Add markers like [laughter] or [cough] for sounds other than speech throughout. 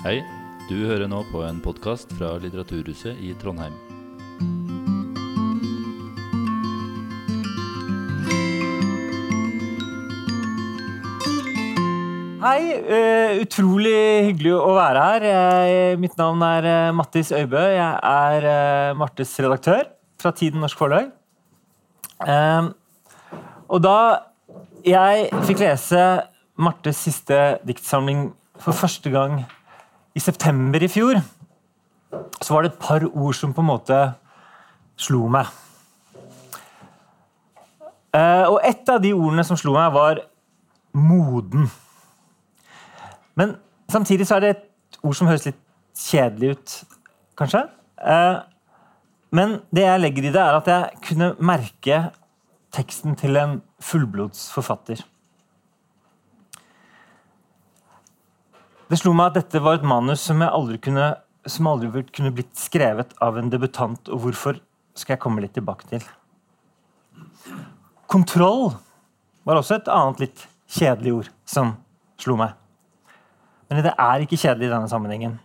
Hei, du hører nå på en podkast fra Litteraturhuset i Trondheim. Hei, eh, utrolig hyggelig å være her. Mitt navn er eh, Mattis Øybø. Jeg er eh, Martes redaktør fra Tiden Norsk Forlag. Eh, og da jeg fikk lese Martes siste diktsamling for første gang i september i fjor, så var det et par ord som på en måte slo meg. Eh, og et av de ordene som slo meg, var moden. Men samtidig så er det et ord som høres litt kjedelig ut, kanskje. Eh, men det jeg legger i det, er at jeg kunne merke teksten til en fullblodsforfatter. Det slo meg at dette var et manus som aldri kunne, som aldri kunne blitt skrevet av en debutant, og hvorfor skal jeg komme litt tilbake til. Kontroll var også et annet litt kjedelig ord som slo meg. Men det er ikke kjedelig i denne sammenhengen.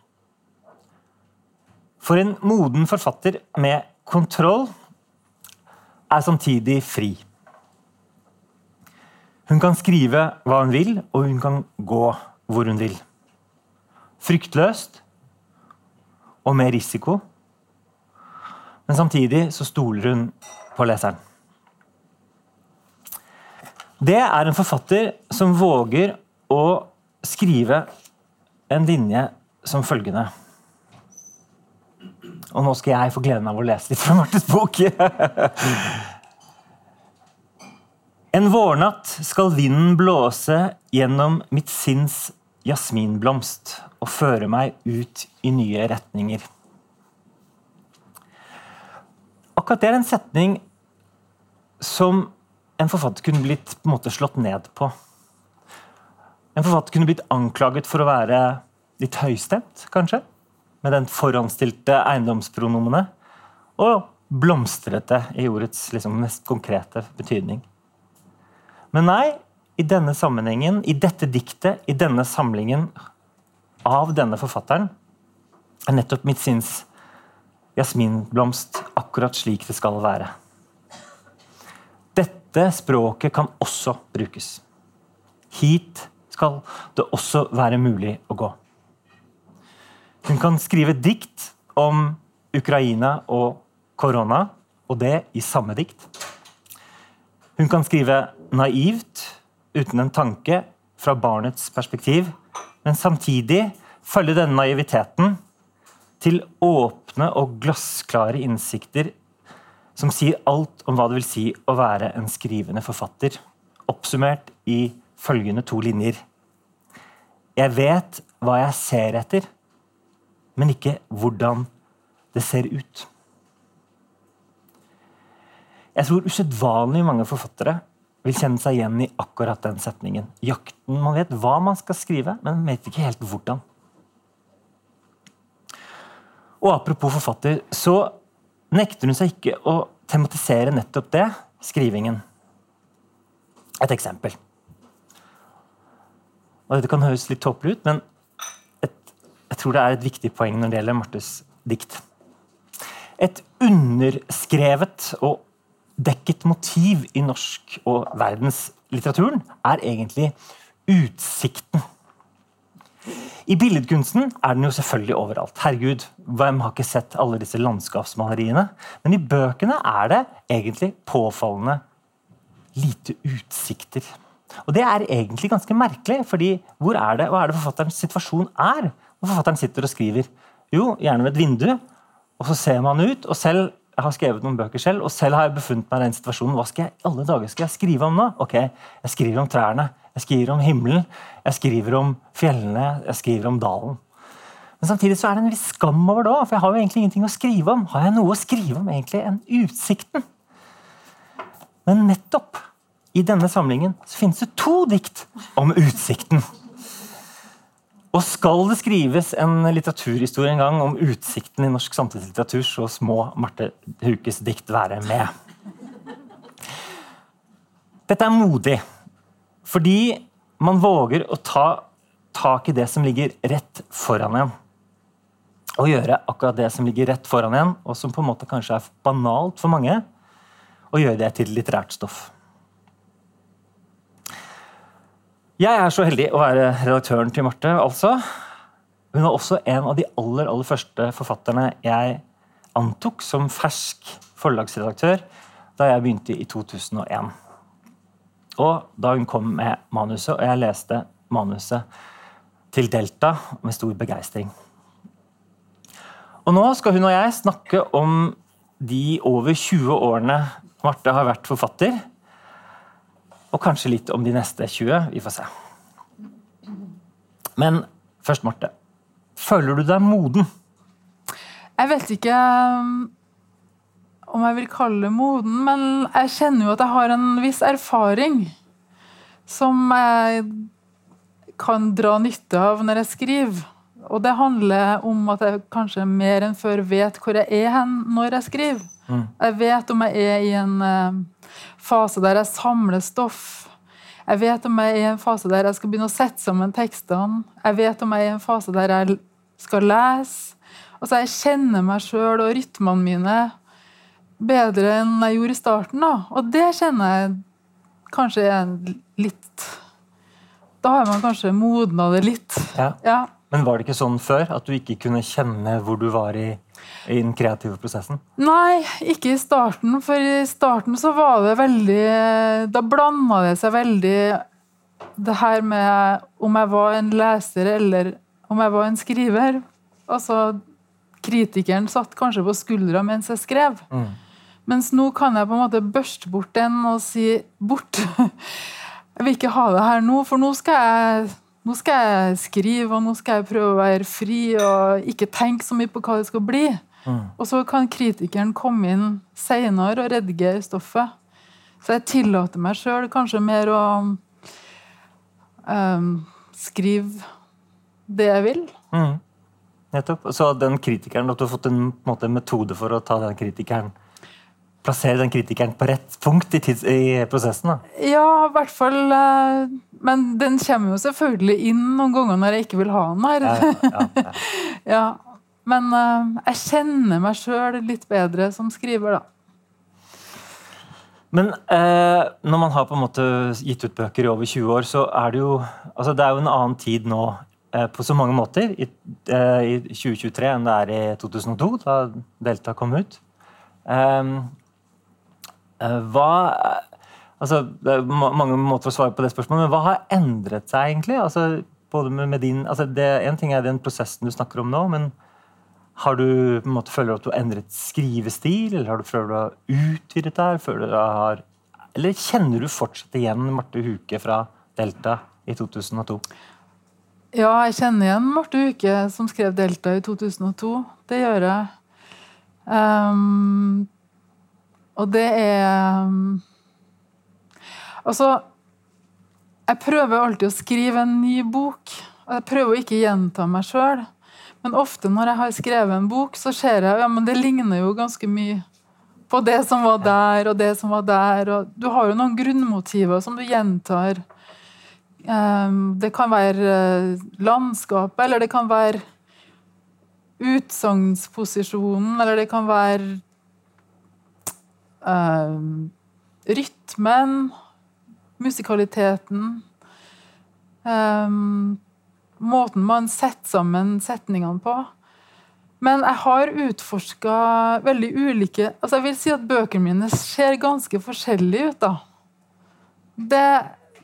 For en moden forfatter med kontroll er samtidig fri. Hun kan skrive hva hun vil, og hun kan gå hvor hun vil. Fryktløst og med risiko. Men samtidig så stoler hun på leseren. Det er en forfatter som våger å skrive en linje som følgende. Og nå skal jeg få gleden av å lese litt fra Martes bok. [laughs] en vårnatt skal vinden blåse gjennom mitt sinns jasminblomst og føre meg ut i nye retninger. Akkurat det er en setning som en forfatter kunne blitt på en måte slått ned på. En forfatter kunne blitt anklaget for å være litt høystemt, kanskje. Med den forhåndsstilte eiendomspronomene. Og blomstrete i ordets liksom, mest konkrete betydning. Men nei, i denne sammenhengen, i dette diktet, i denne samlingen av denne forfatteren, er nettopp mitt sinns jasminblomst akkurat slik det skal være. Dette språket kan også brukes. Hit skal det også være mulig å gå. Hun kan skrive dikt om Ukraina og korona, og det i samme dikt. Hun kan skrive naivt, uten en tanke, fra barnets perspektiv, men samtidig følge denne naiviteten til åpne og glassklare innsikter som sier alt om hva det vil si å være en skrivende forfatter, oppsummert i følgende to linjer. Jeg vet hva jeg ser etter, men ikke hvordan det ser ut. Jeg tror usedvanlig mange forfattere vil kjenne seg igjen i akkurat den setningen. Jakten, Man vet hva man skal skrive, men man vet ikke helt hvordan. Og apropos forfatter, så nekter hun seg ikke å tematisere nettopp det, skrivingen. Et eksempel. Og Dette kan høres litt tåpelig ut, men et, jeg tror det er et viktig poeng når det gjelder Martes dikt. Et underskrevet og dekket motiv i norsk og verdenslitteraturen er egentlig utsikten. I billedkunsten er den jo selvfølgelig overalt. Herregud, Hvem har ikke sett alle disse landskapsmaleriene? Men i bøkene er det egentlig påfallende lite utsikter. Og Det er egentlig ganske merkelig, fordi hvor er det, hva er det forfatterens situasjon er? Hvor forfatteren sitter og skriver. Jo, gjerne ved et vindu, og så ser man ut. og selv jeg har skrevet noen bøker selv, og selv har jeg befunnet meg i den situasjonen. Hva skal jeg alle dager skal jeg skrive om nå? Ok, Jeg skriver om trærne, jeg skriver om himmelen, jeg skriver om fjellene, jeg skriver om dalen. Men samtidig så er det en viss skam over det òg, for jeg har jo egentlig ingenting å skrive om. Har jeg noe å skrive om egentlig enn utsikten? Men nettopp i denne samlingen så finnes det to dikt om utsikten. Og skal det skrives en litteraturhistorie en gang om utsikten i norsk samtidslitteratur, så må Marte Hukes dikt være med. Dette er modig, fordi man våger å ta tak i det som ligger rett foran en. Og gjøre akkurat det som ligger rett foran en, og som på en måte kanskje er banalt for mange, og gjøre det til litterært stoff. Jeg er så heldig å være redaktøren til Marte, altså. Hun var også en av de aller, aller første forfatterne jeg antok som fersk forlagsredaktør da jeg begynte i 2001. Og da hun kom med manuset, og jeg leste manuset til Delta med stor begeistring. Og nå skal hun og jeg snakke om de over 20 årene Marte har vært forfatter. Og kanskje litt om de neste 20. Vi får se. Men først, Marte. Føler du deg moden? Jeg vet ikke um, om jeg vil kalle det moden, men jeg kjenner jo at jeg har en viss erfaring som jeg kan dra nytte av når jeg skriver. Og det handler om at jeg kanskje mer enn før vet hvor jeg er hen når jeg skriver. Mm. Jeg vet om jeg er i en uh, fase der jeg samler stoff. Jeg vet om jeg er i en fase der jeg skal begynne å sette sammen tekstene. Jeg vet om jeg er i en fase der jeg skal lese. Altså, jeg kjenner meg sjøl og rytmene mine bedre enn jeg gjorde i starten. Da. Og det kjenner jeg kanskje litt Da har man kanskje modna det litt. Ja. ja. Men var det ikke sånn før? At du ikke kunne kjenne hvor du var i, i den kreative prosessen? Nei, ikke i starten. For i starten så var det veldig Da blanda det seg veldig det her med om jeg var en leser eller om jeg var en skriver. Altså, kritikeren satt kanskje på skuldra mens jeg skrev. Mm. Mens nå kan jeg på en måte børste bort den og si bort. [laughs] Jeg vil ikke ha det her nå, for nå skal jeg, nå skal jeg skrive og nå skal jeg prøve å være fri og ikke tenke så mye på hva det skal bli. Mm. Og så kan kritikeren komme inn seinere og redigere stoffet. Så jeg tillater meg sjøl kanskje mer å um, skrive det jeg vil. Mm. Nettopp. Så den kritikeren, at du har fått en, en måte, metode for å ta den kritikeren Plassere den kritikeren på rett punkt i, tids, i prosessen? da? Ja, i hvert fall. Eh, men den kommer jo selvfølgelig inn noen ganger når jeg ikke vil ha den her. Ja, ja, ja. [laughs] Men uh, jeg kjenner meg sjøl litt bedre som skriver, da. Men eh, når man har på en måte gitt ut bøker i over 20 år, så er det jo altså det er jo en annen tid nå Eh, på så mange måter i, eh, i, 2023 enn det er i 2002, da Delta kom ut. Um, hva altså, Det er mange måter å svare på det spørsmålet, men hva har endret seg egentlig? Altså, både med, med din, altså det, En ting er den prosessen du snakker om nå, men har du på en måte føler at du har endret skrivestil, eller har du føler du har utvidet der? Føler du har, eller kjenner du fortsatt igjen Marte Huke fra Delta i 2002? Ja, jeg kjenner igjen Marte Huke, som skrev 'Delta' i 2002. Det gjør jeg. Um, og det er um, Altså Jeg prøver alltid å skrive en ny bok. Jeg prøver å ikke gjenta meg sjøl. Men ofte når jeg har skrevet en bok, så ser jeg ja, men det ligner jo ganske mye på det som var der, og det som var der. og Du har jo noen grunnmotiver som du gjentar Ehm, det kan være eh, landskapet, eller det kan være utsagnsposisjonen, eller det kan være uh, rytmen, musikaliteten um, Måten man setter sammen setningene på. Men jeg har utforska veldig ulike altså Jeg vil si at bøkene mine ser ganske forskjellige ut. da. Det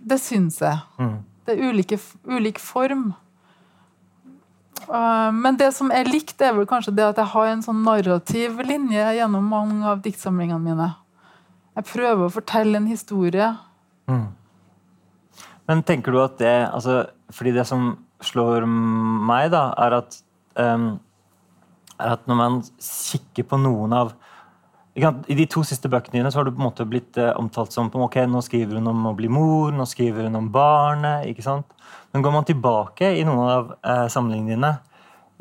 det syns jeg. Mm. Det er ulike, ulik form. Uh, men det som er likt, er vel kanskje det at jeg har en sånn narrativ linje gjennom mange av diktsamlingene mine. Jeg prøver å fortelle en historie. Mm. Men tenker du at det altså, Fordi det som slår meg, da, er at, um, er at når man kikker på noen av i de to siste bøkene dine så har du på en måte blitt eh, omtalt som ok, nå skriver hun om å bli mor, nå skriver hun om barnet. ikke sant? Men går man tilbake i noen av eh, samlingene dine,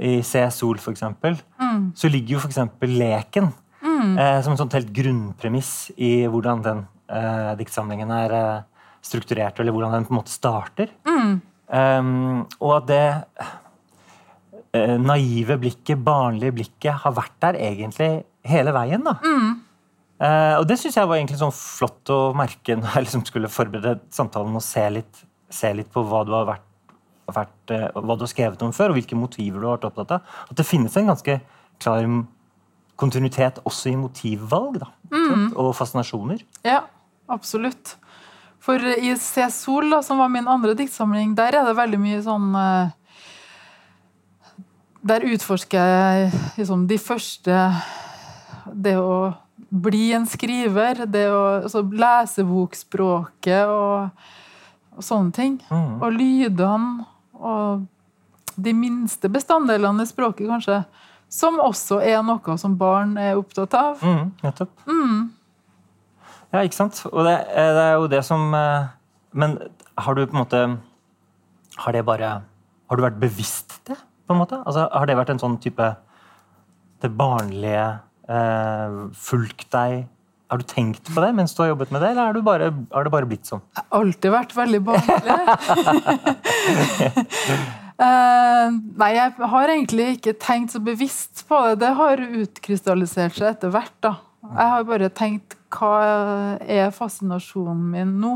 i Se sol f.eks., mm. så ligger jo f.eks. leken mm. eh, som en sånn helt grunnpremiss i hvordan den eh, diktsamlingen er eh, strukturert, eller hvordan den på en måte starter. Mm. Um, og at det eh, naive blikket, barnlige blikket, har vært der egentlig hele veien. da. Eh, og det syns jeg var egentlig sånn flott å merke når jeg liksom skulle forberede samtalen og se litt, se litt på hva du har vært, vært uh, hva du har skrevet om før, og hvilke motiver du har vært opptatt av. At det finnes en ganske klar kontinuitet også i motivvalg da, mm. og fascinasjoner. Ja, absolutt. For i Se Sol, da, som var min andre diktsamling, der er det veldig mye sånn uh, Der utforsker jeg liksom de første Det å bli en skriver, det å altså, lesebokspråket og, og sånne ting. Mm. Og lydene og de minste bestanddelene i språket, kanskje. Som også er noe som barn er opptatt av. Mm, nettopp. Ja, ikke sant? Og det, eh, det er jo det som eh, Men har du på en måte Har det bare Har du vært bevisst det, på en måte? Altså, har det vært en sånn type Det barnlige fulgt deg Har du tenkt på det mens du har jobbet med det, eller er du bare, har det bare blitt sånn? Jeg har alltid vært veldig barnlig. uh, [laughs] nei, jeg har egentlig ikke tenkt så bevisst på det. Det har utkrystallisert seg etter hvert. da. Jeg har bare tenkt hva er fascinasjonen min nå?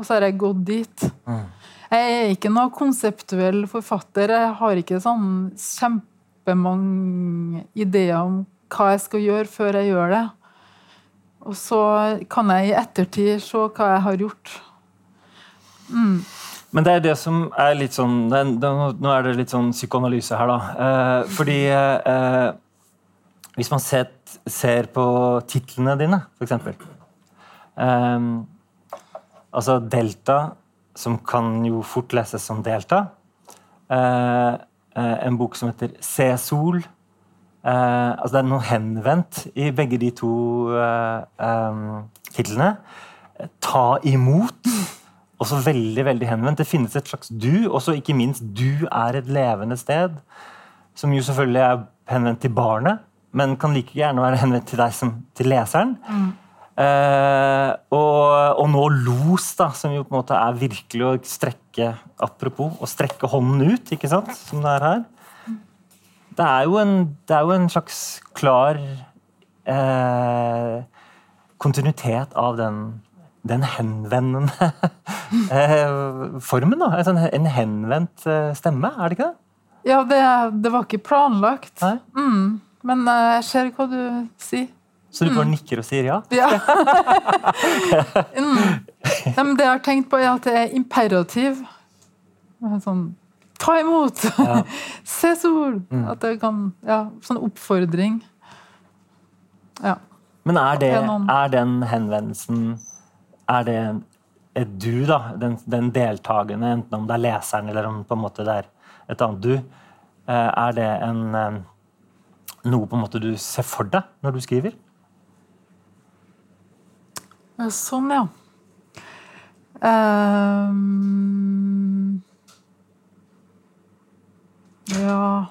Og så har jeg gått dit. Jeg er ikke noe konseptuell forfatter. Jeg har ikke sånn kjempemange ideer om hva jeg skal gjøre før jeg gjør det. Og så kan jeg i ettertid se hva jeg har gjort. Men det er det som er litt sånn det det, Nå er det litt sånn psykoanalyse her, da. Eh, fordi eh, Hvis man ser, ser på titlene dine, f.eks. Eh, altså Delta, som kan jo fort leses som Delta. Eh, eh, en bok som heter Se sol. Eh, altså det er noe henvendt i begge de to uh, um, titlene. Ta imot. Også veldig veldig henvendt. Det finnes et slags du, og så ikke minst du er et levende sted. Som jo selvfølgelig er henvendt til barnet, men kan like gjerne være henvendt til deg som til leseren. Eh, og, og nå los, da, som jo på en måte er virkelig å strekke Apropos å strekke hånden ut, ikke sant, som det er her. Det er jo en, det er jo en slags klar eh, kontinuitet av den, den henvendende [laughs] eh, formen. da, En, sånn, en henvendt eh, stemme, er det ikke det? Ja, det, det var ikke planlagt. Mm, men eh, jeg ser hva du sier. Så du bare nikker og sier ja? Ja. [laughs] mm. Det jeg har tenkt på, er at det er imperativ. Sånn Ta imot! Ja. [laughs] Se sol! At det kan Ja, sånn oppfordring. Ja. Men er, det, er den henvendelsen Er det er du, da? Den, den deltakende, enten om det er leseren eller om på en måte det er et annet du. eh, Er det en, eh, noe på en måte du ser for deg når du skriver? Sånn, ja. Ehm, ja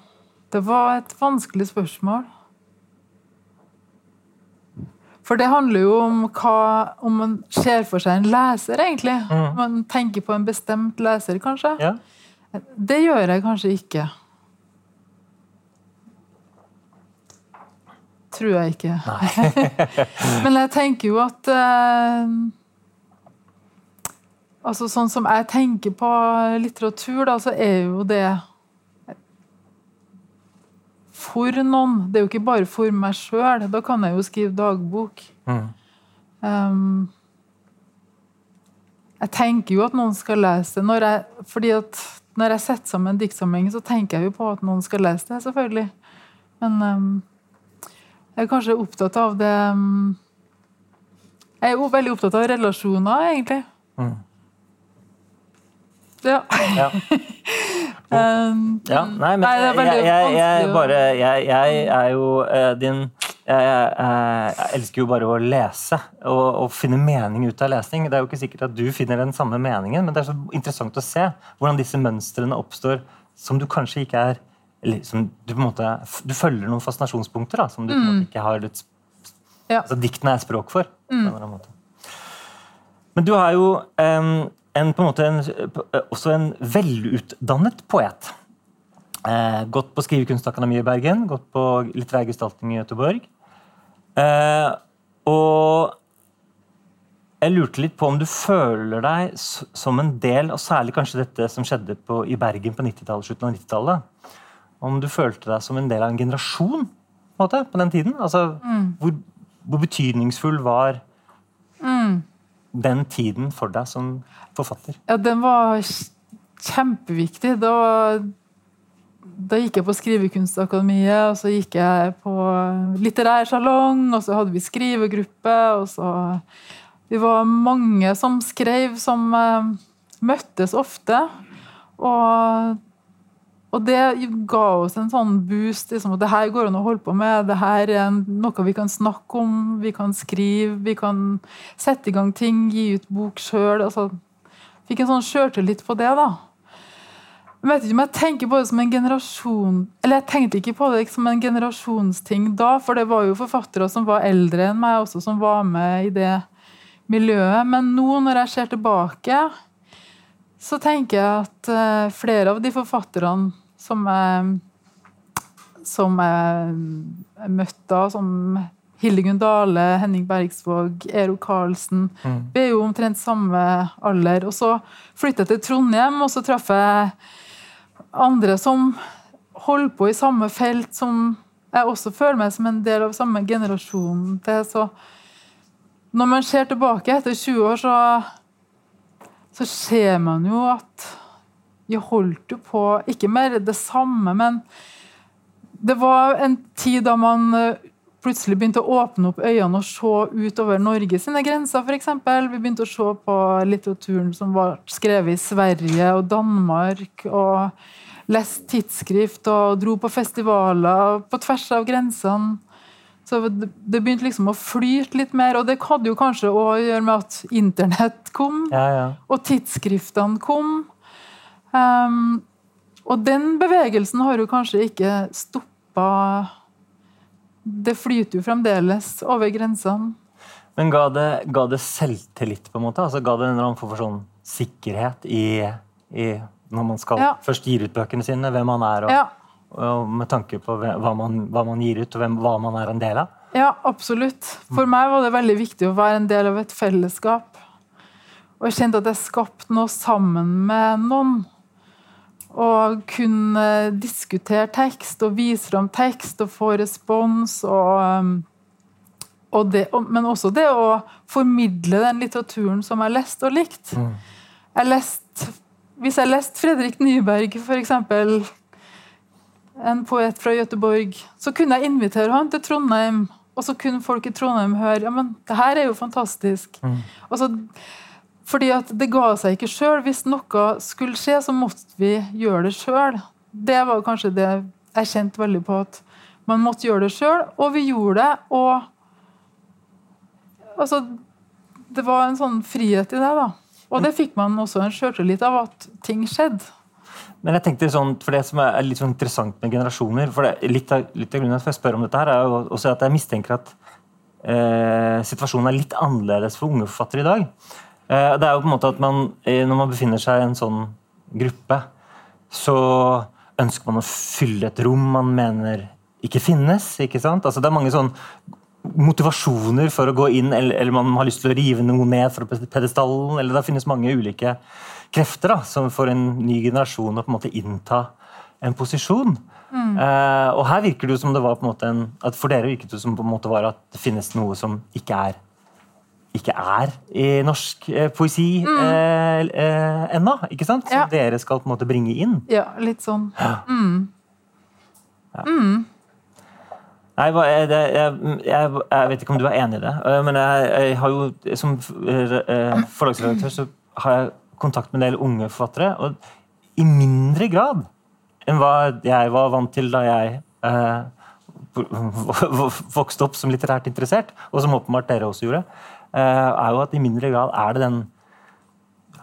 Det var et vanskelig spørsmål. For det handler jo om hva Om man ser for seg en leser, egentlig. Man tenker på en bestemt leser, kanskje. Ja? Det gjør jeg kanskje ikke. Tror jeg ikke. [laughs] Men jeg tenker jo at eh, Altså Sånn som jeg tenker på litteratur, da, så er jo det for noen. Det er jo ikke bare for meg sjøl. Da kan jeg jo skrive dagbok. Mm. Um, jeg tenker jo at noen skal lese det. Når jeg, fordi at når jeg setter sammen en diktsamling, så tenker jeg jo på at noen skal lese det, selvfølgelig. Men um, jeg er kanskje opptatt av det um, Jeg er jo veldig opptatt av relasjoner, egentlig. Mm. Ja. Ja. [laughs] Um, Ja, nei, men Nei, det er jeg, jeg, jeg, bare, jeg, er jo uh, din jeg, eh, jeg elsker jo bare å lese og, og finne mening ut av lesning. Det er jo ikke sikkert at du finner den samme meningen, men det er så interessant å se hvordan disse mønstrene oppstår som du kanskje ikke er eller som du på en måte Du følger noen fascinasjonspunkter da, som du på en måte ikke har litt, Ja. altså Diktene er språk for. på en eller annen måte. Men du har jo em, en, på en måte en, også en velutdannet poet. Eh, gått på Skrivekunstakademiet i Bergen, gått på litterær gestaltning i Göteborg. Eh, og jeg lurte litt på om du føler deg som en del, og særlig kanskje dette som skjedde på, i Bergen på 90 slutten av 90-tallet. Om du følte deg som en del av en generasjon på, en måte, på den tiden? Altså, mm. hvor, hvor, betydningsfull var mm. Den tiden for deg som forfatter? Ja, den var kjempeviktig. Da, da gikk jeg på Skrivekunstakademiet, og så gikk jeg på litterær salong, og så hadde vi skrivegruppe, og så vi var mange som skrev, som uh, møttes ofte. Og, og, det ga oss en sånn boost. Liksom, at det her går an å holde på med. Det her er noe vi kan snakke om, vi kan skrive, vi kan sette i gang ting, gi ut bok sjøl. Altså, fikk en sånn sjøltillit på det. da. Jeg vet ikke om jeg tenker på det som en generasjon Eller jeg tenkte ikke på det som en generasjonsting da, for det var jo forfattere som var eldre enn meg, også som var med i det miljøet. Men nå når jeg ser tilbake, så tenker jeg at uh, flere av de forfatterne som jeg, som jeg møtte som Hildegunn Dale, Henning Bergsvåg, Ero Karlsen mm. Vi er jo omtrent samme alder. Og så flyttet jeg til Trondheim, og så traff jeg andre som holder på i samme felt, som jeg også føler meg som en del av samme generasjon til. Så når man ser tilbake etter 20 år, så, så ser man jo at vi holdt jo på Ikke mer det samme, men det var en tid da man eh, plutselig begynte å åpne opp øynene og se utover Norge sine grenser, f.eks. Vi begynte å se på litteraturen som var skrevet i Sverige og Danmark. og leste tidsskrift og dro på festivaler på tvers av grensene. Så det begynte liksom å flyte litt mer, og det hadde jo kanskje å gjøre med at internett kom, ja, ja. og tidsskriftene kom. Um, og den bevegelsen har jo kanskje ikke stoppa Det flyter jo fremdeles over grensene. Men ga det, ga det selvtillit, på en måte? Altså Ga det en eller annen form for sånn sikkerhet i, i når man skal ja. først gir ut bøkene sine, hvem man er? og ja med tanke på hva man, hva man gir ut, og hvem, hva man er en del av? Ja, absolutt. For meg var det veldig viktig å være en del av et fellesskap. Og jeg kjente at jeg skapte noe sammen med noen. Og kunne diskutere tekst og vise fram tekst og få respons. Og, og det, men også det å formidle den litteraturen som jeg leste og likte. Mm. Jeg lest, hvis jeg leste Fredrik Nyberg, f.eks en poet fra Gøteborg, så kunne jeg invitere han til Trondheim. Og så kunne folk i Trondheim høre ja, men det her er jo fantastisk. Mm. Så, fordi at det ga seg ikke sjøl. Hvis noe skulle skje, så måtte vi gjøre det sjøl. Det var kanskje det jeg kjente veldig på. at Man måtte gjøre det sjøl, og vi gjorde det. Og altså, det var en sånn frihet i det. da. Og det fikk man også en sjøltillit av at ting skjedde. Men jeg tenkte sånn, for det som er litt sånn interessant med generasjoner for det, litt, av, litt av grunnen til at jeg spør om dette, her er jo også at jeg mistenker at eh, situasjonen er litt annerledes for unge forfattere i dag. Eh, det er jo på en måte at man, eh, Når man befinner seg i en sånn gruppe, så ønsker man å fylle et rom man mener ikke finnes. ikke sant? Altså Det er mange sånn motivasjoner for å gå inn, eller, eller man har lyst til å rive noe ned fra pedestallen. eller Det finnes mange ulike krefter da, som får en ny generasjon å på en måte innta en posisjon. Mm. Uh, og her virker det jo som det var på en måte en, at For dere virket det som på en måte var at det finnes noe som ikke er ikke er i norsk eh, poesi mm. eh, eh, ennå. ikke sant? Som ja. dere skal på en måte bringe inn. Ja, litt sånn. Mm. Ja. Mm. Nei, jeg, jeg, jeg, jeg, vet ikke om du er enig i det, eh, men jeg, har jo som forlagsredaktør så har jeg kontakt med en del unge forfattere. Og i mindre grad enn hva jeg var vant til da jeg eh, [laughs] vokste opp som litterært interessert, og som åpenbart dere også gjorde, eh, er jo at i mindre grad er det den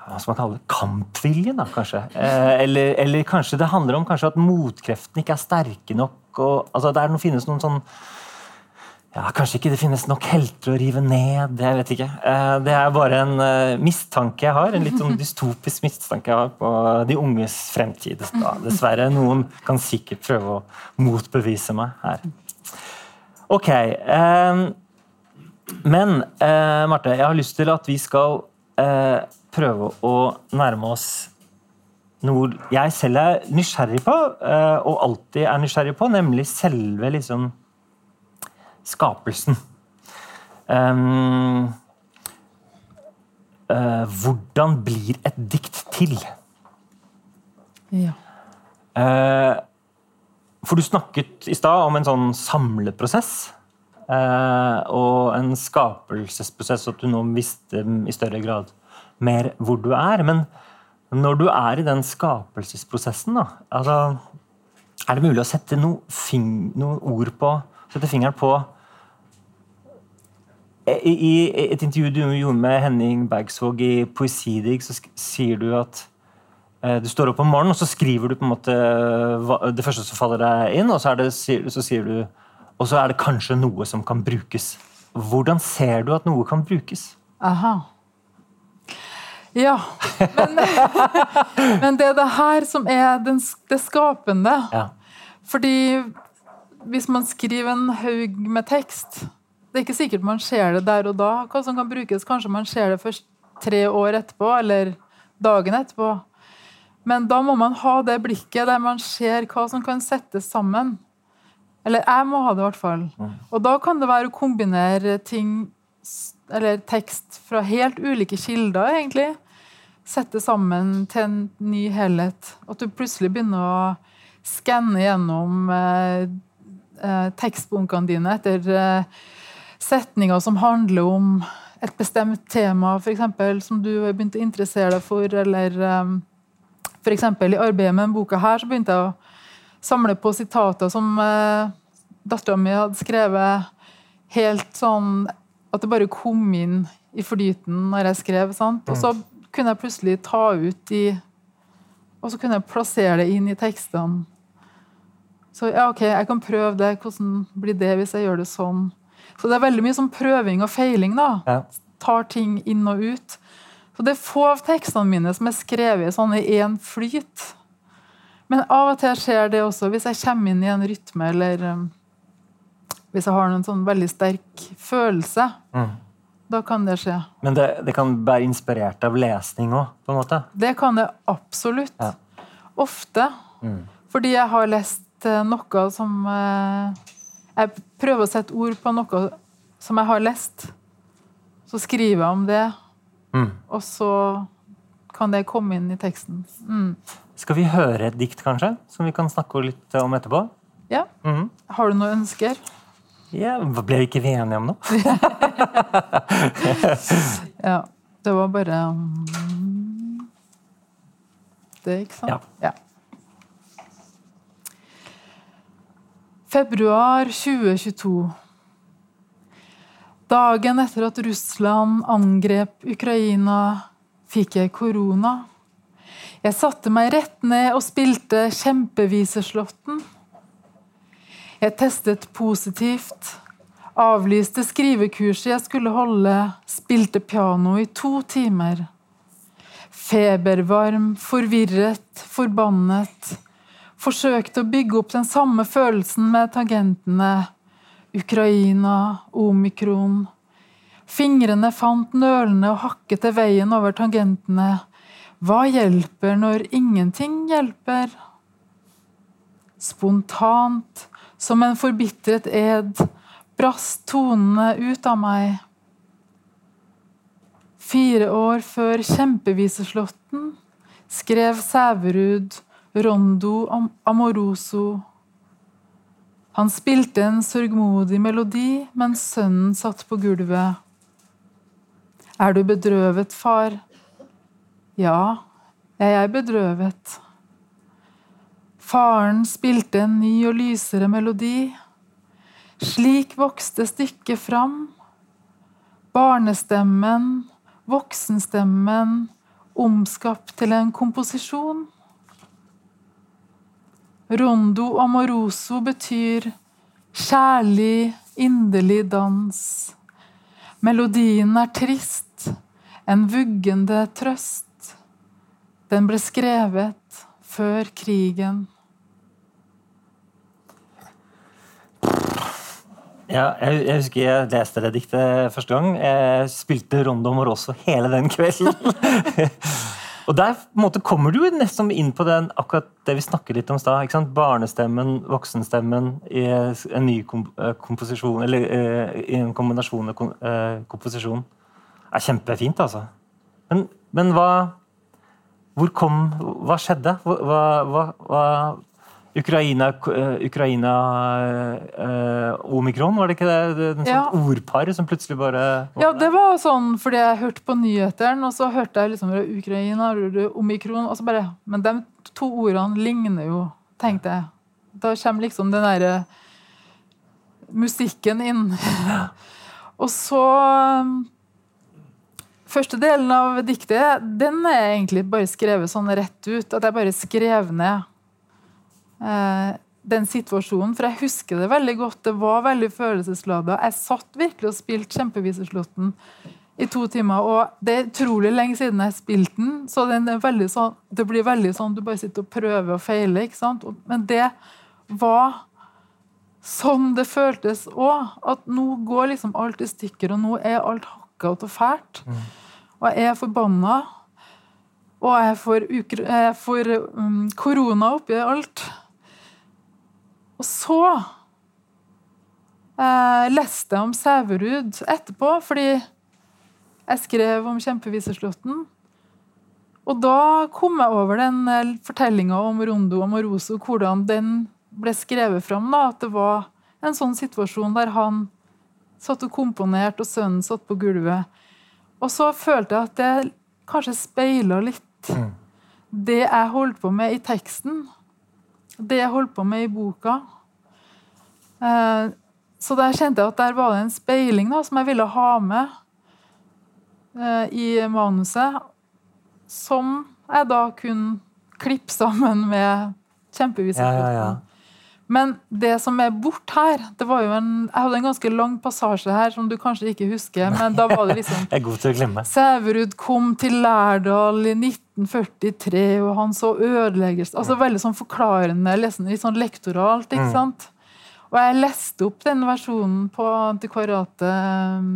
hva skal man kalle det, kampviljen, da, kanskje. Eh, eller, eller, kanskje det handler om kanskje at motkreftene ikke er sterke nok. Og, altså, der finnes noen sånn ja, Kanskje ikke det finnes nok helter å rive ned. Jeg vet ikke. Eh, det er bare en eh, mistanke jeg har, en litt sånn dystopisk mistanke jeg har på de unges fremtid. Dessverre. Noen kan sikkert prøve å motbevise meg her. Ok. Eh, men Marte, jeg har lyst til at vi skal prøve å nærme oss noe jeg selv er nysgjerrig på, og alltid er nysgjerrig på, nemlig selve liksom skapelsen. Um, uh, hvordan blir et dikt til? Ja. Uh, for du snakket i stad om en sånn samleprosess. Uh, og en skapelsesprosess, at du nå visste i større grad mer hvor du er. Men når du er i den skapelsesprosessen, da, altså, er det mulig å sette noen noe ord på Sette fingeren på i et intervju du gjorde med Henning Bergsvåg i Poesidig, så sier du at eh, du står opp om morgenen og så skriver du på en måte det første som faller deg inn, og så, det, så sier du og så er det kanskje noe som kan brukes. Hvordan ser du at noe kan brukes? Aha. Ja. Men, [laughs] men det er det her som er den, det skapende. Ja. Fordi hvis man skriver en haug med tekst, det er ikke sikkert man ser det der og da, hva som kan brukes. Kanskje man ser det først tre år etterpå, eller dagen etterpå. Men da må man ha det blikket der man ser hva som kan settes sammen. Eller jeg må ha det, i hvert fall. Mm. Og da kan det være å kombinere ting, eller tekst fra helt ulike kilder, egentlig. Sette sammen til en ny helhet. At du plutselig begynner å skanne gjennom eh, eh, tekstbunkene dine etter eh, setninger som handler om et bestemt tema, for eksempel, som du har begynt å interessere deg for, eller um, f.eks. i arbeidet med denne boka her, så begynte jeg å samle på sitater som uh, dattera mi hadde skrevet helt sånn at det bare kom inn i flyten når jeg skrev. Sant? Og så kunne jeg plutselig ta ut de Og så kunne jeg plassere det inn i tekstene. Så ja, OK, jeg kan prøve det. Hvordan blir det hvis jeg gjør det sånn? Så det er veldig mye sånn prøving og feiling. da. Ja. Tar ting inn og ut. Så det er få av tekstene mine som er skrevet sånn i én flyt. Men av og til skjer det også hvis jeg kommer inn i en rytme, eller um, hvis jeg har en sånn veldig sterk følelse. Mm. Da kan det skje. Men det, det kan være inspirert av lesning òg, på en måte? Det kan det absolutt. Ja. Ofte. Mm. Fordi jeg har lest uh, noe som uh, jeg prøver å sette ord på noe som jeg har lest. Så skriver jeg om det, mm. og så kan det komme inn i teksten. Mm. Skal vi høre et dikt, kanskje? Som vi kan snakke litt om etterpå? Ja. Mm. Har du noen ønsker? Ja, Ble vi ikke enige om noe? [laughs] ja. Det var bare um, Det, ikke sant? Ja. ja. Februar 2022. Dagen etter at Russland angrep Ukraina, fikk jeg korona. Jeg satte meg rett ned og spilte Kjempeviseslåtten. Jeg testet positivt, avlyste skrivekurset jeg skulle holde, spilte piano i to timer. Febervarm, forvirret, forbannet forsøkte å bygge opp den samme følelsen med tangentene. Ukraina, omikron. Fingrene fant nølende og hakkete veien over tangentene. Hva hjelper når ingenting hjelper? Spontant, som en forbitret ed, brast tonene ut av meg. Fire år før Kjempeviseslåtten skrev Sæverud rondo amoroso. Han spilte en sørgmodig melodi mens sønnen satt på gulvet. Er du bedrøvet, far? Ja, jeg er bedrøvet. Faren spilte en ny og lysere melodi. Slik vokste stykket fram. Barnestemmen, voksenstemmen, omskapt til en komposisjon. Rondo amoroso betyr kjærlig, inderlig dans. Melodien er trist, en vuggende trøst. Den ble skrevet før krigen. Ja, jeg, jeg husker jeg leste det diktet første gang. Jeg spilte Rondo Moroso hele den kvelden. [laughs] og der måte, kommer du nesten inn på den, akkurat det vi snakket litt om i stad. Barnestemmen, voksenstemmen i en ny kom, eh, komposisjon, eller uh, i en kombinasjon av uh, komposisjon. Det er kjempefint, altså. Men, men hva Hvor kom Hva skjedde? Hva, hva, hva Ukraina, eh, Ukraina uh, omikron, var det ikke det? Sånn ja. ordpar som plutselig bare Ja, det var sånn fordi jeg hørte på nyhetene, og så hørte jeg liksom Ukraina, omikron, og så bare Men de to ordene ligner jo, tenkte jeg. Da kommer liksom den derre musikken inn. [laughs] og så Første delen av diktet den er egentlig bare skrevet sånn rett ut. At jeg bare skrev ned Eh, den situasjonen, for jeg husker det veldig godt. Det var veldig følelseslada. Jeg satt virkelig og spilte Kjempeviseslåtten i to timer. Og det er utrolig lenge siden jeg spilte den, så den sånn, det blir veldig sånn du bare sitter og prøver og feiler. ikke sant? Men det var sånn det føltes òg. At nå går liksom alt i stykker, og nå er alt hakka og fælt. Mm. Og jeg er forbanna. Og jeg får, jeg får um, korona oppi alt. Og så eh, leste jeg om Sæverud etterpå, fordi jeg skrev om kjempeviseslåtten. Og da kom jeg over den eh, fortellinga om Rondo og Moroso, hvordan den ble skrevet fram. Da, at det var en sånn situasjon der han satt og komponerte, og sønnen satt på gulvet. Og så følte jeg at det kanskje speila litt mm. det jeg holdt på med i teksten det jeg holdt på med i boka. Eh, så der kjente jeg at der var det en speiling da, som jeg ville ha med eh, i manuset. Som jeg da kunne klippe sammen med kjempevisekorten. Ja, ja, ja. Men det som er bort her det var jo en, Jeg hadde en ganske lang passasje her som du kanskje ikke husker. men da var det liksom [laughs] Jeg er god til å glemme. Sæverud kom til Lærdal i 1943, og han så ødeleggelse altså Veldig sånn forklarende, litt sånn lektoralt. ikke mm. sant? Og jeg leste opp den versjonen på antikvariatet um,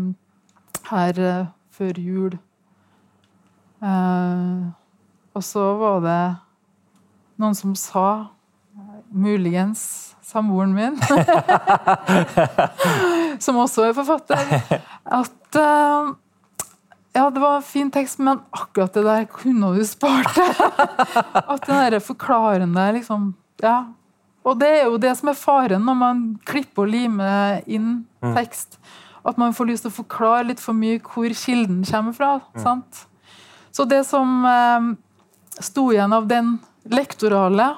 her uh, før jul. Uh, og så var det noen som sa muligens samboeren min, [laughs] som også er forfatter, at uh, ja, det var en fin tekst, men akkurat det der kunne du spart deg. [laughs] At den der forklarende liksom Ja. Og det er jo det som er faren når man klipper og limer inn mm. tekst. At man får lyst til å forklare litt for mye hvor kilden kommer fra. Mm. sant? Så det som uh, sto igjen av den lektorale,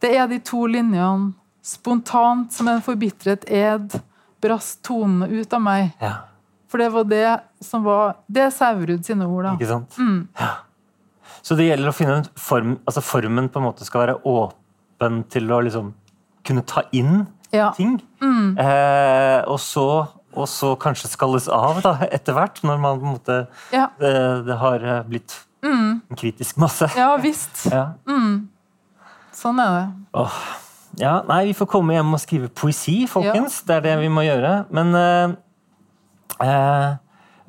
det er de to linjene spontant som en forbitret ed brast tonene ut av meg. Ja. For det var det som var Det er Saurud sine ord, da. Ikke sant? Mm. Ja. Så det gjelder å finne en form altså Formen på en måte skal være åpen til å liksom kunne ta inn ja. ting. Mm. Eh, og, så, og, så, kanskje skalles av da, etter hvert, når man på en måte det, det, har blitt mm. en kritisk masse. Ja visst. Ja. Mm. Sånn er det. Åh. Ja, nei, vi får komme hjem og skrive poesi, folkens. Ja. Det er det vi må gjøre. Men uh, uh,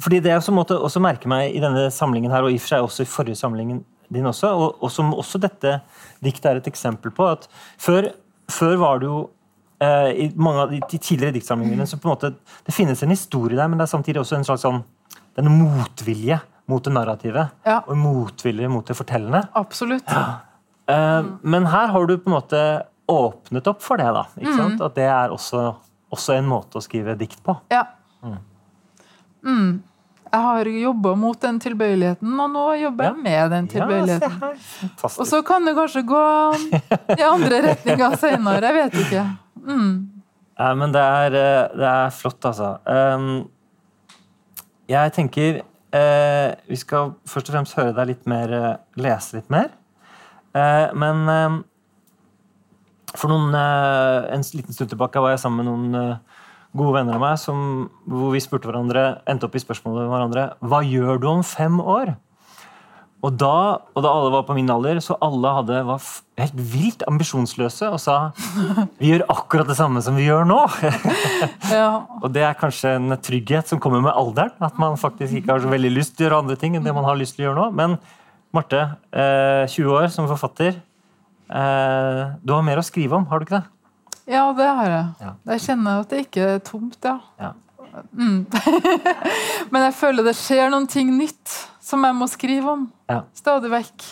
fordi det jeg også måtte også merke meg i denne samlingen her, og i og for seg også i forrige samlingen din også, og, og som også dette diktet er et eksempel på, at før, før var det jo uh, i mange av de, de tidligere diktsamlingene så på en måte, Det finnes en historie der, men det er samtidig også en slags sånn det er en motvilje mot det narrative. Ja. Og motvilje mot det fortellende. Absolutt. Ja. Mm. Men her har du på en måte åpnet opp for det. da, ikke sant? Mm. At det er også, også, en måte å skrive dikt på. Ja. Mm. mm. Jeg har jobba mot den tilbøyeligheten, og nå jobber jeg med den tilbøyeligheten. Ja, og så kan det kanskje gå i andre [laughs] retninger seinere. Jeg vet ikke. Mm. Ja, men det er, eh, det er, flott, altså. Um, jeg tenker uh, Vi skal først og fremst høre deg litt mer, lese litt mer. Eh, men eh, for noen, eh, en liten stund tilbake var jeg sammen med noen gode venner av meg som, hvor vi spurte hverandre, endte opp i spørsmålet med hverandre Hva gjør du om fem år? Og da, og da alle var på min alder, så alle hadde, var helt vilt ambisjonsløse og sa vi gjør akkurat det samme som vi gjør nå. [laughs] Ja. og det er kanskje en trygghet som kommer med alderen. At man faktisk ikke har så veldig lyst til å gjøre andre ting enn det man har lyst til å gjøre nå. Men Marte, eh, 20 år som forfatter. Eh, du har mer å skrive om, har du ikke det? ja, det har jeg. Ja. Jeg kjenner at det ikke er tomt, ja. Ja. Mm. [laughs] Men jeg føler det skjer noen ting nytt som jeg må skrive om. Ja. Stadig vekk.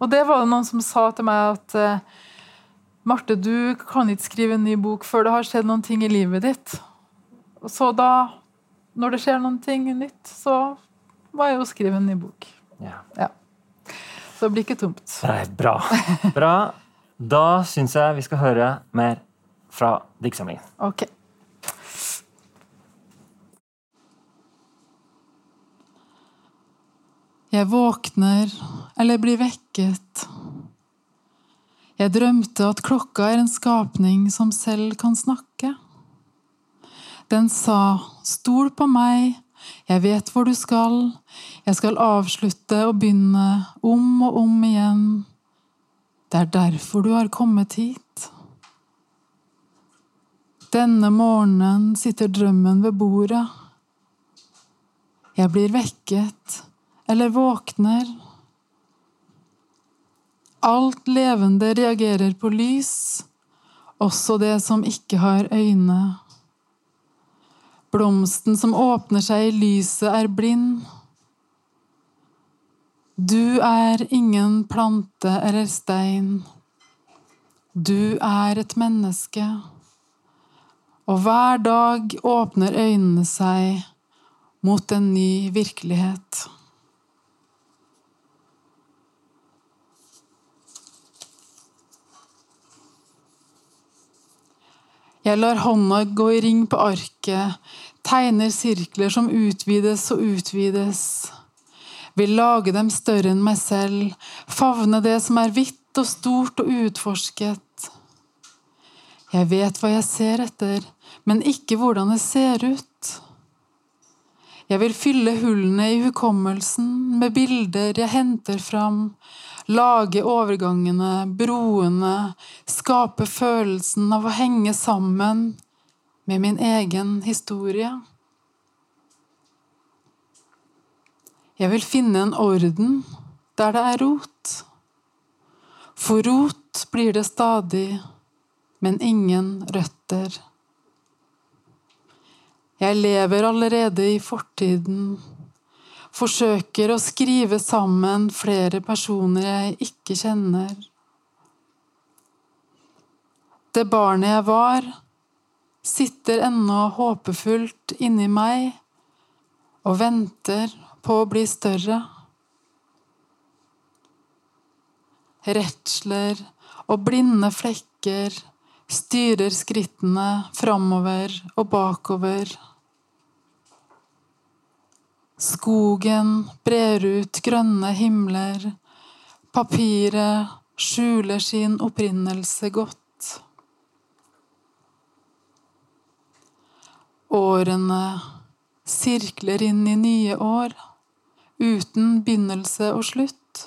Og det var det noen som sa til meg at eh, Marte, du kan ikke skrive en ny bok før det har skjedd noen ting i livet ditt. Og så da, når det skjer noen ting nytt, så må jeg jo skrive en ny bok. Ja. Ja. Så det blir ikke tomt. Nei, bra. bra. Da syns jeg vi skal høre mer fra diktsamlingen. Ok. Jeg våkner eller blir vekket. Jeg drømte at klokka er en skapning som selv kan snakke. Den sa, stol på meg, jeg vet hvor du skal, jeg skal avslutte og begynne om og om igjen. Det er derfor du har kommet hit. Denne morgenen sitter drømmen ved bordet. Jeg blir vekket, eller våkner. Alt levende reagerer på lys, også det som ikke har øyne. Blomsten som åpner seg i lyset, er blind. Du er ingen plante eller stein. Du er et menneske. Og hver dag åpner øynene seg mot en ny virkelighet. Jeg lar hånda gå i ring på arket, tegner sirkler som utvides og utvides. Vil lage dem større enn meg selv, favne det som er hvitt og stort og utforsket. Jeg vet hva jeg ser etter, men ikke hvordan det ser ut. Jeg vil fylle hullene i hukommelsen med bilder jeg henter fram, lage overgangene, broene, skape følelsen av å henge sammen med min egen historie. Jeg vil finne en orden der det er rot. For rot blir det stadig, men ingen røtter. Jeg lever allerede i fortiden, forsøker å skrive sammen flere personer jeg ikke kjenner. Det barnet jeg var, sitter ennå håpefullt inni meg og venter på å bli større. Redsler og blinde flekker styrer skrittene framover og bakover. Skogen brer ut grønne himler, papiret skjuler sin opprinnelse godt. Årene sirkler inn i nye år, uten begynnelse og slutt.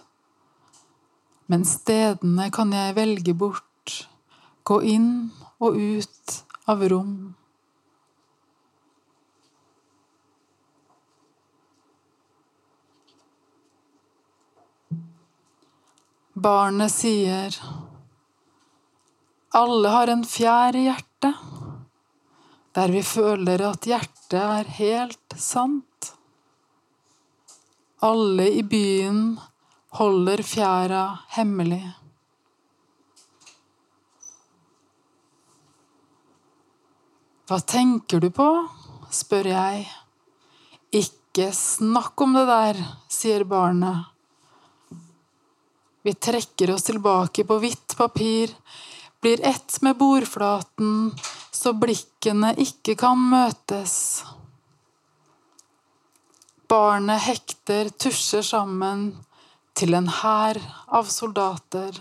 Men stedene kan jeg velge bort, gå inn og ut av rom. Barnet sier Alle har en fjær i hjertet, der vi føler at hjertet er helt sant. Alle i byen holder fjæra hemmelig. Hva tenker du på? spør jeg. Ikke snakk om det der, sier barnet. Vi trekker oss tilbake på hvitt papir, blir ett med bordflaten, så blikkene ikke kan møtes. Barnet hekter tusjer sammen til en hær av soldater.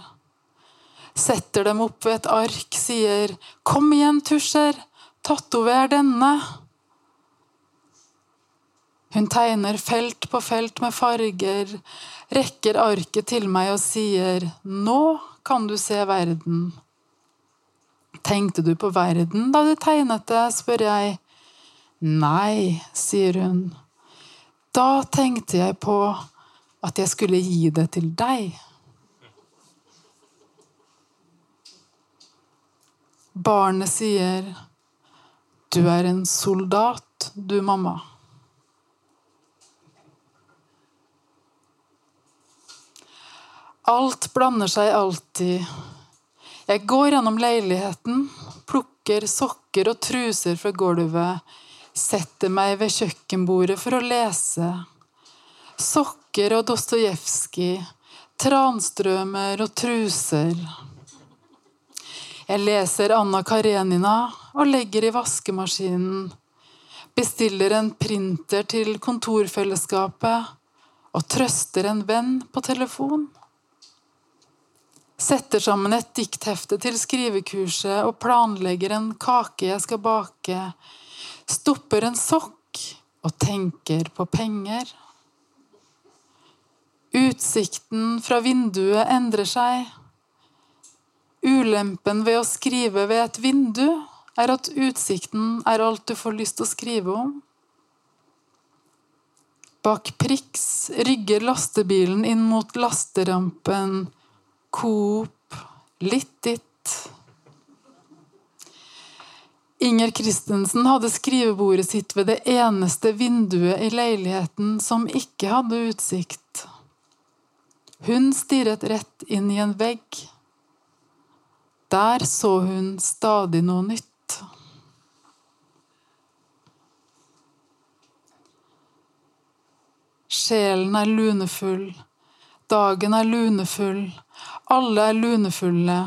Setter dem opp ved et ark, sier 'Kom igjen, tusjer! Tatover denne. Hun tegner felt på felt med farger, rekker arket til meg og sier, Nå kan du se verden. Tenkte du på verden da du tegnet det, spør jeg. Nei, sier hun. Da tenkte jeg på at jeg skulle gi det til deg. Barnet sier, Du er en soldat, du, mamma. Alt blander seg alltid. Jeg går gjennom leiligheten, plukker sokker og truser fra gulvet, setter meg ved kjøkkenbordet for å lese. Sokker og Dostojevskij, Transtrømer og truser. Jeg leser Anna Karenina og legger i vaskemaskinen. Bestiller en printer til kontorfellesskapet og trøster en venn på telefon setter sammen et dikthefte til skrivekurset og planlegger en kake jeg skal bake, stopper en sokk og tenker på penger. Utsikten fra vinduet endrer seg. Ulempen ved å skrive ved et vindu er at utsikten er alt du får lyst til å skrive om. Bak Prix rygger lastebilen inn mot lasterampen Coop, ditt. Inger Christensen hadde skrivebordet sitt ved det eneste vinduet i leiligheten som ikke hadde utsikt. Hun stirret rett inn i en vegg. Der så hun stadig noe nytt. Sjelen er lunefull, dagen er lunefull, alle er lunefulle.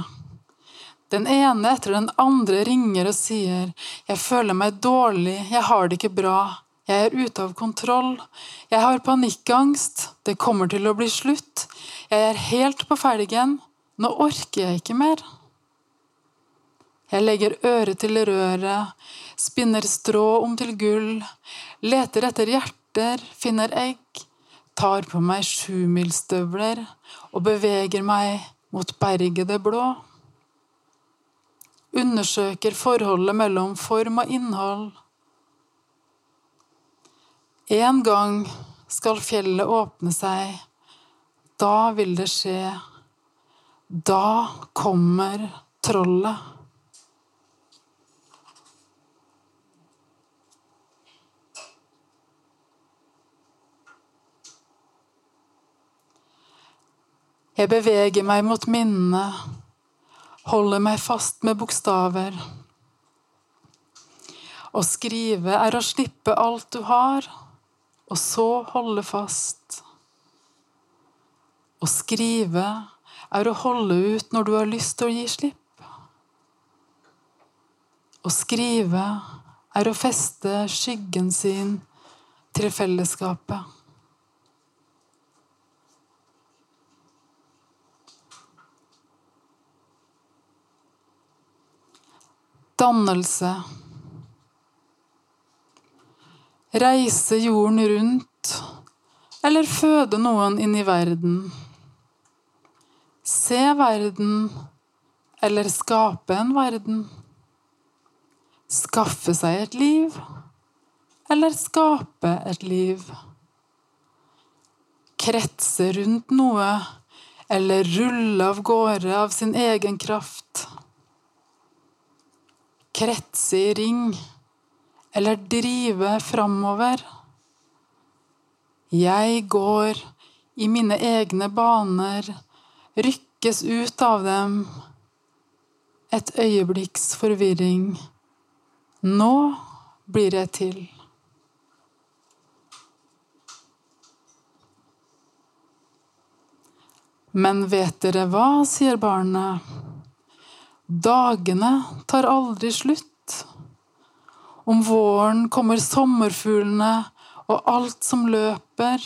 Den ene etter den andre ringer og sier 'Jeg føler meg dårlig, jeg har det ikke bra', 'Jeg er ute av kontroll', 'Jeg har panikkangst', 'Det kommer til å bli slutt', 'Jeg er helt på felgen', 'Nå orker jeg ikke mer'. Jeg legger øret til røret, spinner strå om til gull, leter etter hjerter, finner egg, tar på meg sjumilsstøvler og beveger meg mot berget det blå. Undersøker forholdet mellom form og innhold. En gang skal fjellet åpne seg. Da vil det skje. Da kommer trollet. Jeg beveger meg mot minnene, holder meg fast med bokstaver. Å skrive er å slippe alt du har, og så holde fast. Å skrive er å holde ut når du har lyst til å gi slipp. Å skrive er å feste skyggen sin til fellesskapet. Dannelse. Reise jorden rundt, eller føde noen inn i verden. Se verden, eller skape en verden. Skaffe seg et liv, eller skape et liv. Kretse rundt noe, eller rulle av gårde av sin egen kraft kretse i ring eller drive framover. Jeg går i mine egne baner, rykkes ut av dem. Et øyeblikks forvirring. Nå blir jeg til. Men vet dere hva, sier barnet. Dagene tar aldri slutt. Om våren kommer sommerfuglene og alt som løper.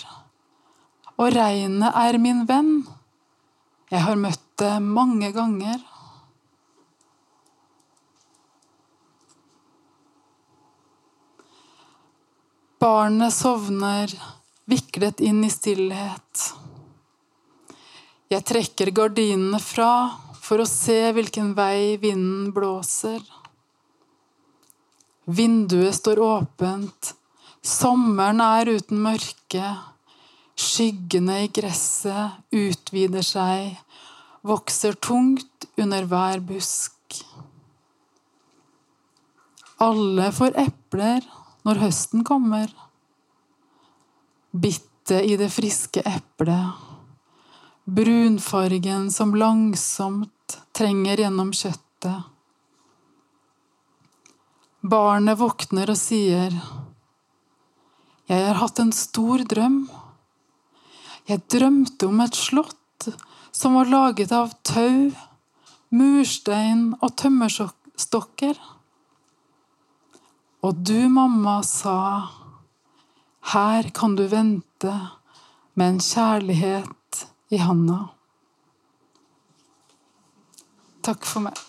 Og regnet er min venn. Jeg har møtt det mange ganger. Barnet sovner, viklet inn i stillhet. Jeg trekker gardinene fra for å se hvilken vei vinden blåser. Vinduet står åpent, sommeren er uten mørke. Skyggene i gresset utvider seg, vokser tungt under hver busk. Alle får epler når høsten kommer. Bittet i det friske eplet. Brunfargen som langsomt trenger gjennom kjøttet. Barnet våkner og sier, 'Jeg har hatt en stor drøm'. Jeg drømte om et slott som var laget av tau, murstein og tømmerstokker. Og du, mamma, sa, her kan du vente med en kjærlighet i handa. Takk for meg.